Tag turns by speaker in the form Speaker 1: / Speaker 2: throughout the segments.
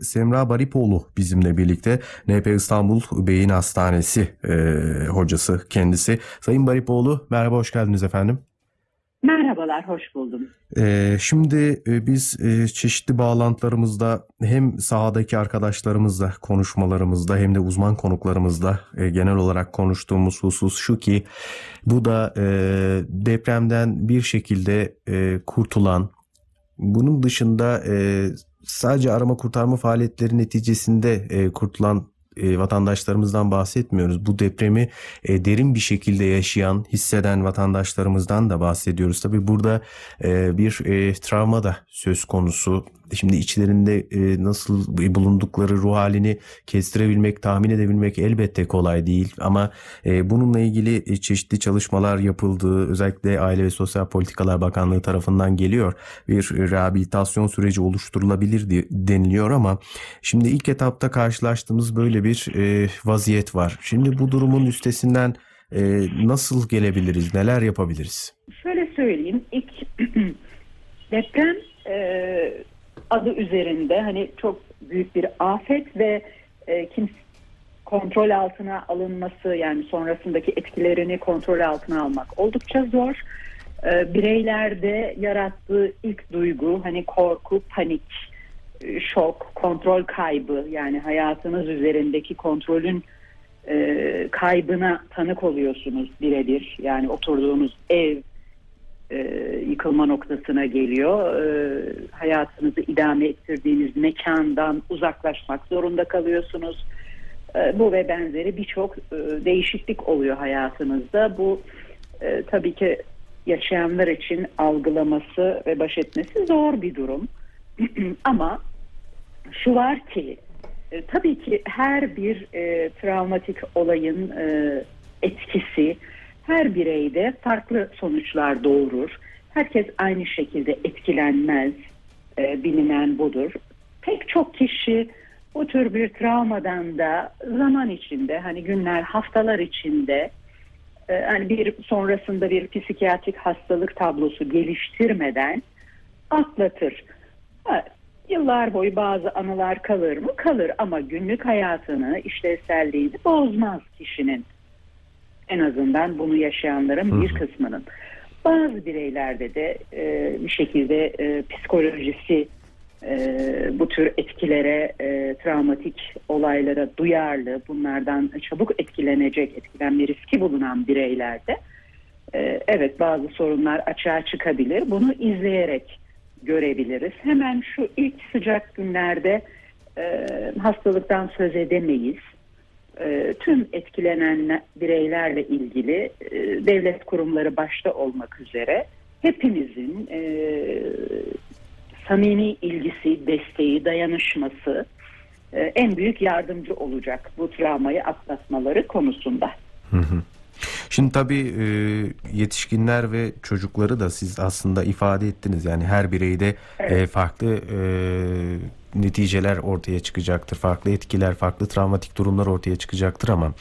Speaker 1: Semra Baripoğlu bizimle birlikte NP İstanbul Beyin Hastanesi e, hocası kendisi. Sayın Baripoğlu merhaba hoş geldiniz efendim.
Speaker 2: Merhabalar, hoş buldum.
Speaker 1: Ee, şimdi e, biz e, çeşitli bağlantılarımızda hem sahadaki arkadaşlarımızla konuşmalarımızda hem de uzman konuklarımızla e, genel olarak konuştuğumuz husus şu ki bu da e, depremden bir şekilde e, kurtulan bunun dışında e, sadece arama kurtarma faaliyetleri neticesinde e, kurtulan e, vatandaşlarımızdan bahsetmiyoruz. Bu depremi e, derin bir şekilde yaşayan, hisseden vatandaşlarımızdan da bahsediyoruz. Tabii burada e, bir e, travma da söz konusu. Şimdi içlerinde e, nasıl bulundukları ruh halini kestirebilmek, tahmin edebilmek elbette kolay değil. Ama e, bununla ilgili e, çeşitli çalışmalar yapıldığı, özellikle Aile ve Sosyal Politikalar Bakanlığı tarafından geliyor. Bir rehabilitasyon süreci oluşturulabilir deniliyor ama şimdi ilk etapta karşılaştığımız böyle bir e, vaziyet var. Şimdi bu durumun üstesinden e, nasıl gelebiliriz, neler yapabiliriz?
Speaker 2: Şöyle söyleyeyim, ilk deprem e, adı üzerinde hani çok büyük bir afet ve e, kim kontrol altına alınması yani sonrasındaki etkilerini kontrol altına almak oldukça zor. E, bireylerde yarattığı ilk duygu hani korku, panik, şok, kontrol kaybı yani hayatınız üzerindeki kontrolün e, kaybına tanık oluyorsunuz birebir. Yani oturduğunuz ev e, yıkılma noktasına geliyor. E, hayatınızı idame ettirdiğiniz mekandan uzaklaşmak zorunda kalıyorsunuz. E, bu ve benzeri birçok e, değişiklik oluyor hayatınızda. Bu e, tabii ki yaşayanlar için algılaması ve baş etmesi zor bir durum. Ama şu var ki e, tabii ki her bir e, travmatik olayın e, etkisi her bireyde farklı sonuçlar doğurur. Herkes aynı şekilde etkilenmez. E, bilinen budur. Pek çok kişi bu tür bir travmadan da zaman içinde hani günler haftalar içinde e, hani bir sonrasında bir psikiyatrik hastalık tablosu geliştirmeden atlatır. Yıllar boyu bazı anılar kalır mı? Kalır ama günlük hayatını, işlevselliğini bozmaz kişinin. En azından bunu yaşayanların bir kısmının. Bazı bireylerde de e, bir şekilde e, psikolojisi e, bu tür etkilere, e, travmatik olaylara duyarlı, bunlardan çabuk etkilenecek, etkilenme riski bulunan bireylerde e, evet bazı sorunlar açığa çıkabilir. Bunu izleyerek görebiliriz. Hemen şu ilk sıcak günlerde e, hastalıktan söz edemeyiz. E, tüm etkilenen bireylerle ilgili e, devlet kurumları başta olmak üzere hepimizin e, samimi ilgisi, desteği, dayanışması e, en büyük yardımcı olacak bu travmayı atlatmaları konusunda. Hı hı.
Speaker 1: Şimdi tabii e, yetişkinler ve çocukları da siz aslında ifade ettiniz. Yani her bireyde evet. e, farklı e, neticeler ortaya çıkacaktır. Farklı etkiler, farklı travmatik durumlar ortaya çıkacaktır ama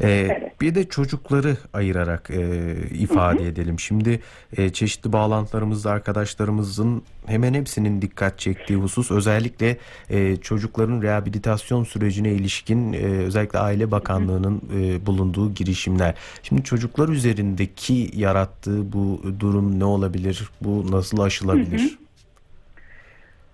Speaker 1: e, evet. bir de çocukları ayırarak e, ifade hı hı. edelim. Şimdi e, çeşitli bağlantılarımızda arkadaşlarımızın hemen hepsinin dikkat çektiği husus özellikle e, çocukların rehabilitasyon sürecine ilişkin e, özellikle Aile Bakanlığı'nın e, bulunduğu girişimler. Şimdi çocuklar üzerindeki yarattığı bu durum ne olabilir? Bu nasıl aşılabilir? Hı hı.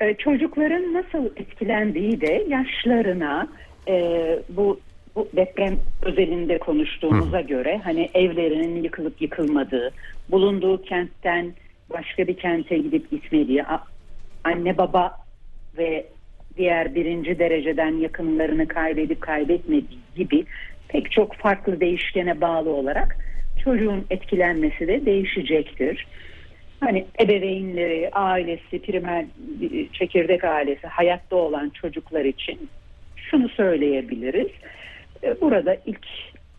Speaker 2: Ee, çocukların nasıl etkilendiği de yaşlarına e, bu bu deprem özelinde konuştuğumuza Hı. göre hani evlerinin yıkılıp yıkılmadığı, bulunduğu kentten başka bir kente gidip gitmediği, anne baba ve diğer birinci dereceden yakınlarını kaybedip kaybetmediği gibi pek çok farklı değişkene bağlı olarak çocuğun etkilenmesi de değişecektir hani ebeveynleri, ailesi, primer çekirdek ailesi hayatta olan çocuklar için şunu söyleyebiliriz. E, burada ilk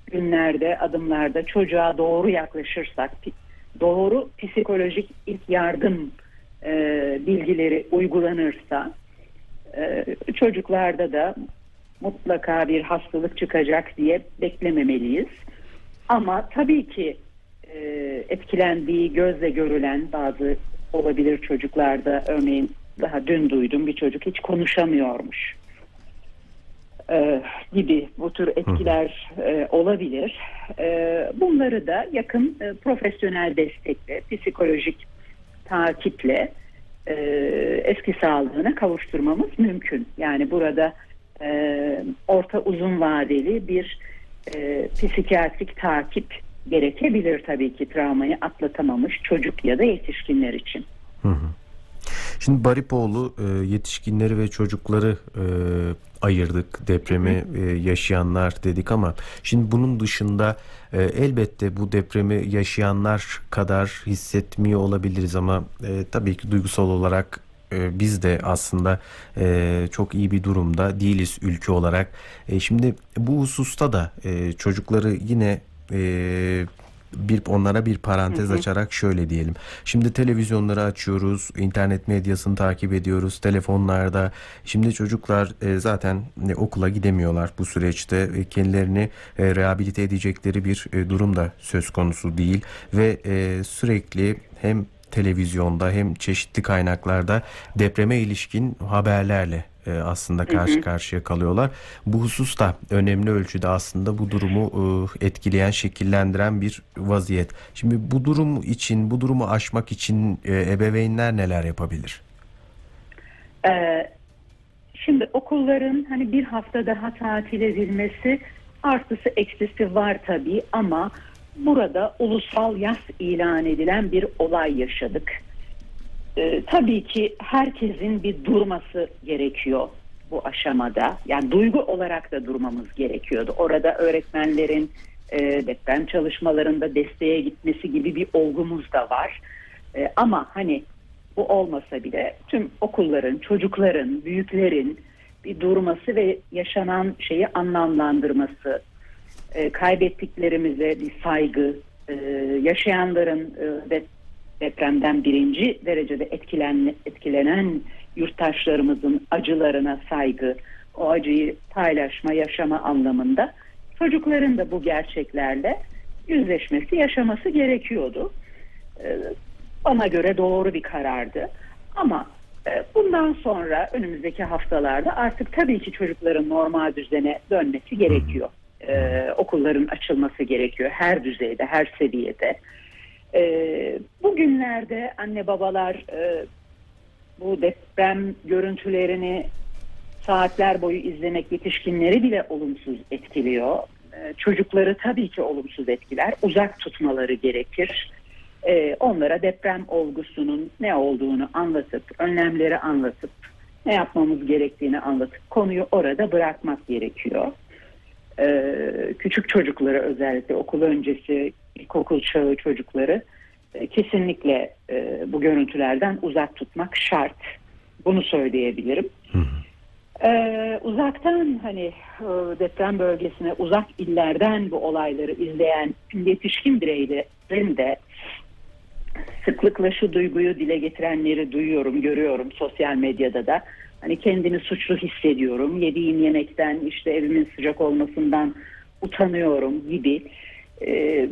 Speaker 2: günlerde, adımlarda çocuğa doğru yaklaşırsak, doğru psikolojik ilk yardım e, bilgileri uygulanırsa e, çocuklarda da mutlaka bir hastalık çıkacak diye beklememeliyiz. Ama tabii ki e, etkilendiği gözle görülen bazı olabilir çocuklarda örneğin daha dün duydum bir çocuk hiç konuşamıyormuş. e, gibi bu tür etkiler e, olabilir. E, bunları da yakın e, profesyonel destekle, psikolojik takiple e, eski sağlığına kavuşturmamız mümkün. Yani burada e, orta uzun vadeli bir e, psikiyatrik takip gerekebilir tabii ki travmayı atlatamamış çocuk ya da yetişkinler için.
Speaker 1: Hı hı. Şimdi Baripoğlu e, yetişkinleri ve çocukları e, ayırdık depremi e, yaşayanlar dedik ama şimdi bunun dışında elbette bu depremi yaşayanlar kadar hissetmiyor olabiliriz ama tabii ki duygusal olarak biz de aslında çok iyi bir durumda değiliz ülke olarak. Şimdi bu hususta da çocukları yine e, bir onlara bir parantez açarak şöyle diyelim. Şimdi televizyonları açıyoruz, internet medyasını takip ediyoruz, telefonlarda. Şimdi çocuklar e, zaten e, okula gidemiyorlar bu süreçte. E, kendilerini e, rehabilite edecekleri bir e, durum da söz konusu değil ve e, sürekli hem televizyonda hem çeşitli kaynaklarda depreme ilişkin haberlerle e, aslında karşı karşıya kalıyorlar. Bu husus da önemli ölçüde aslında bu durumu e, etkileyen, şekillendiren bir vaziyet. Şimdi bu durum için, bu durumu aşmak için e, ebeveynler neler yapabilir?
Speaker 2: Ee, şimdi okulların hani bir hafta daha tatil edilmesi artısı eksisi var tabii ama burada ulusal yas ilan edilen bir olay yaşadık. Ee, tabii ki herkesin bir durması gerekiyor bu aşamada. Yani duygu olarak da durmamız gerekiyordu. Orada öğretmenlerin e, deprem çalışmalarında desteğe gitmesi gibi bir olgumuz da var. E, ama hani bu olmasa bile tüm okulların, çocukların, büyüklerin bir durması ve yaşanan şeyi anlamlandırması, e, kaybettiklerimize bir saygı, e, yaşayanların e, ve depremden birinci derecede etkilen, etkilenen yurttaşlarımızın acılarına saygı, o acıyı paylaşma, yaşama anlamında çocukların da bu gerçeklerle yüzleşmesi, yaşaması gerekiyordu. Bana göre doğru bir karardı. Ama e, bundan sonra önümüzdeki haftalarda artık tabii ki çocukların normal düzene dönmesi gerekiyor. E, okulların açılması gerekiyor her düzeyde, her seviyede. E, bugünlerde anne babalar e, bu deprem görüntülerini saatler boyu izlemek yetişkinleri bile olumsuz etkiliyor. E, çocukları tabii ki olumsuz etkiler. Uzak tutmaları gerekir. E, onlara deprem olgusunun ne olduğunu anlatıp, önlemleri anlatıp, ne yapmamız gerektiğini anlatıp konuyu orada bırakmak gerekiyor. E, küçük çocukları özellikle okul öncesi, ilkokul çağı çocukları e, kesinlikle e, bu görüntülerden uzak tutmak şart. Bunu söyleyebilirim. Ee, uzaktan hani e, deprem bölgesine uzak illerden bu olayları izleyen yetişkin bireylerin de sıklıkla şu duyguyu dile getirenleri duyuyorum, görüyorum sosyal medyada da. Hani kendimi suçlu hissediyorum, yediğim yemekten işte evimin sıcak olmasından utanıyorum gibi. Ee,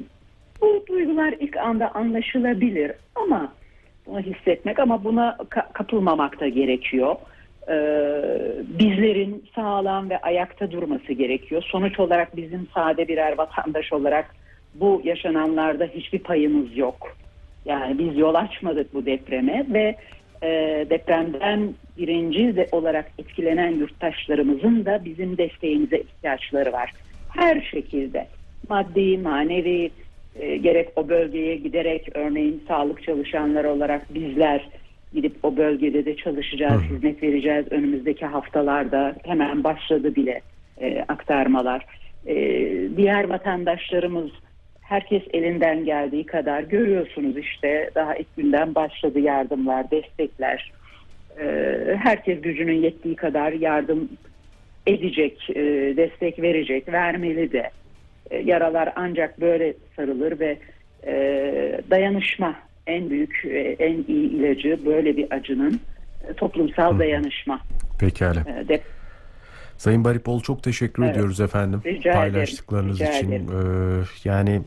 Speaker 2: bu duygular ilk anda anlaşılabilir ama bunu hissetmek ama buna ka- kapılmamak da gerekiyor. Ee, bizlerin sağlam ve ayakta durması gerekiyor. Sonuç olarak bizim sade birer vatandaş olarak bu yaşananlarda hiçbir payımız yok. Yani biz yol açmadık bu depreme ve e, depremden birinci de olarak etkilenen yurttaşlarımızın da bizim desteğimize ihtiyaçları var. Her şekilde maddi, manevi, e, gerek o bölgeye giderek örneğin sağlık çalışanları olarak bizler gidip o bölgede de çalışacağız, hizmet vereceğiz önümüzdeki haftalarda hemen başladı bile e, aktarmalar. E, diğer vatandaşlarımız herkes elinden geldiği kadar görüyorsunuz işte daha ilk günden başladı yardımlar, destekler. E, herkes gücünün yettiği kadar yardım edecek, e, destek verecek, vermeli de. E, yaralar ancak böyle sarılır ve e, dayanışma en büyük, e, en iyi ilacı böyle bir acının e, toplumsal dayanışma.
Speaker 1: Pekala.
Speaker 2: E, dep-
Speaker 1: Sayın Baripol çok teşekkür
Speaker 2: Evet.
Speaker 1: ediyoruz efendim
Speaker 2: Rica ederim.
Speaker 1: paylaştıklarınız
Speaker 2: Rica
Speaker 1: için.
Speaker 2: ederim.
Speaker 1: Ee, yani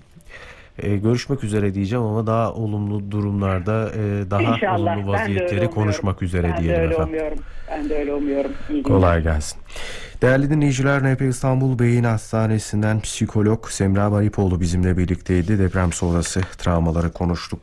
Speaker 1: E, görüşmek üzere diyeceğim ama daha olumlu durumlarda e, daha
Speaker 2: İnşallah.
Speaker 1: olumlu vaziyetleri konuşmak üzere
Speaker 2: ben de
Speaker 1: diyelim
Speaker 2: öyle
Speaker 1: efendim.
Speaker 2: umuyorum. Ben de öyle umuyorum. İyi.
Speaker 1: Kolay gelsin. Değerli dinleyiciler, NP İstanbul Beyin Hastanesi'nden psikolog Semra Baripoğlu bizimle birlikteydi. Deprem sonrası travmaları konuştuk.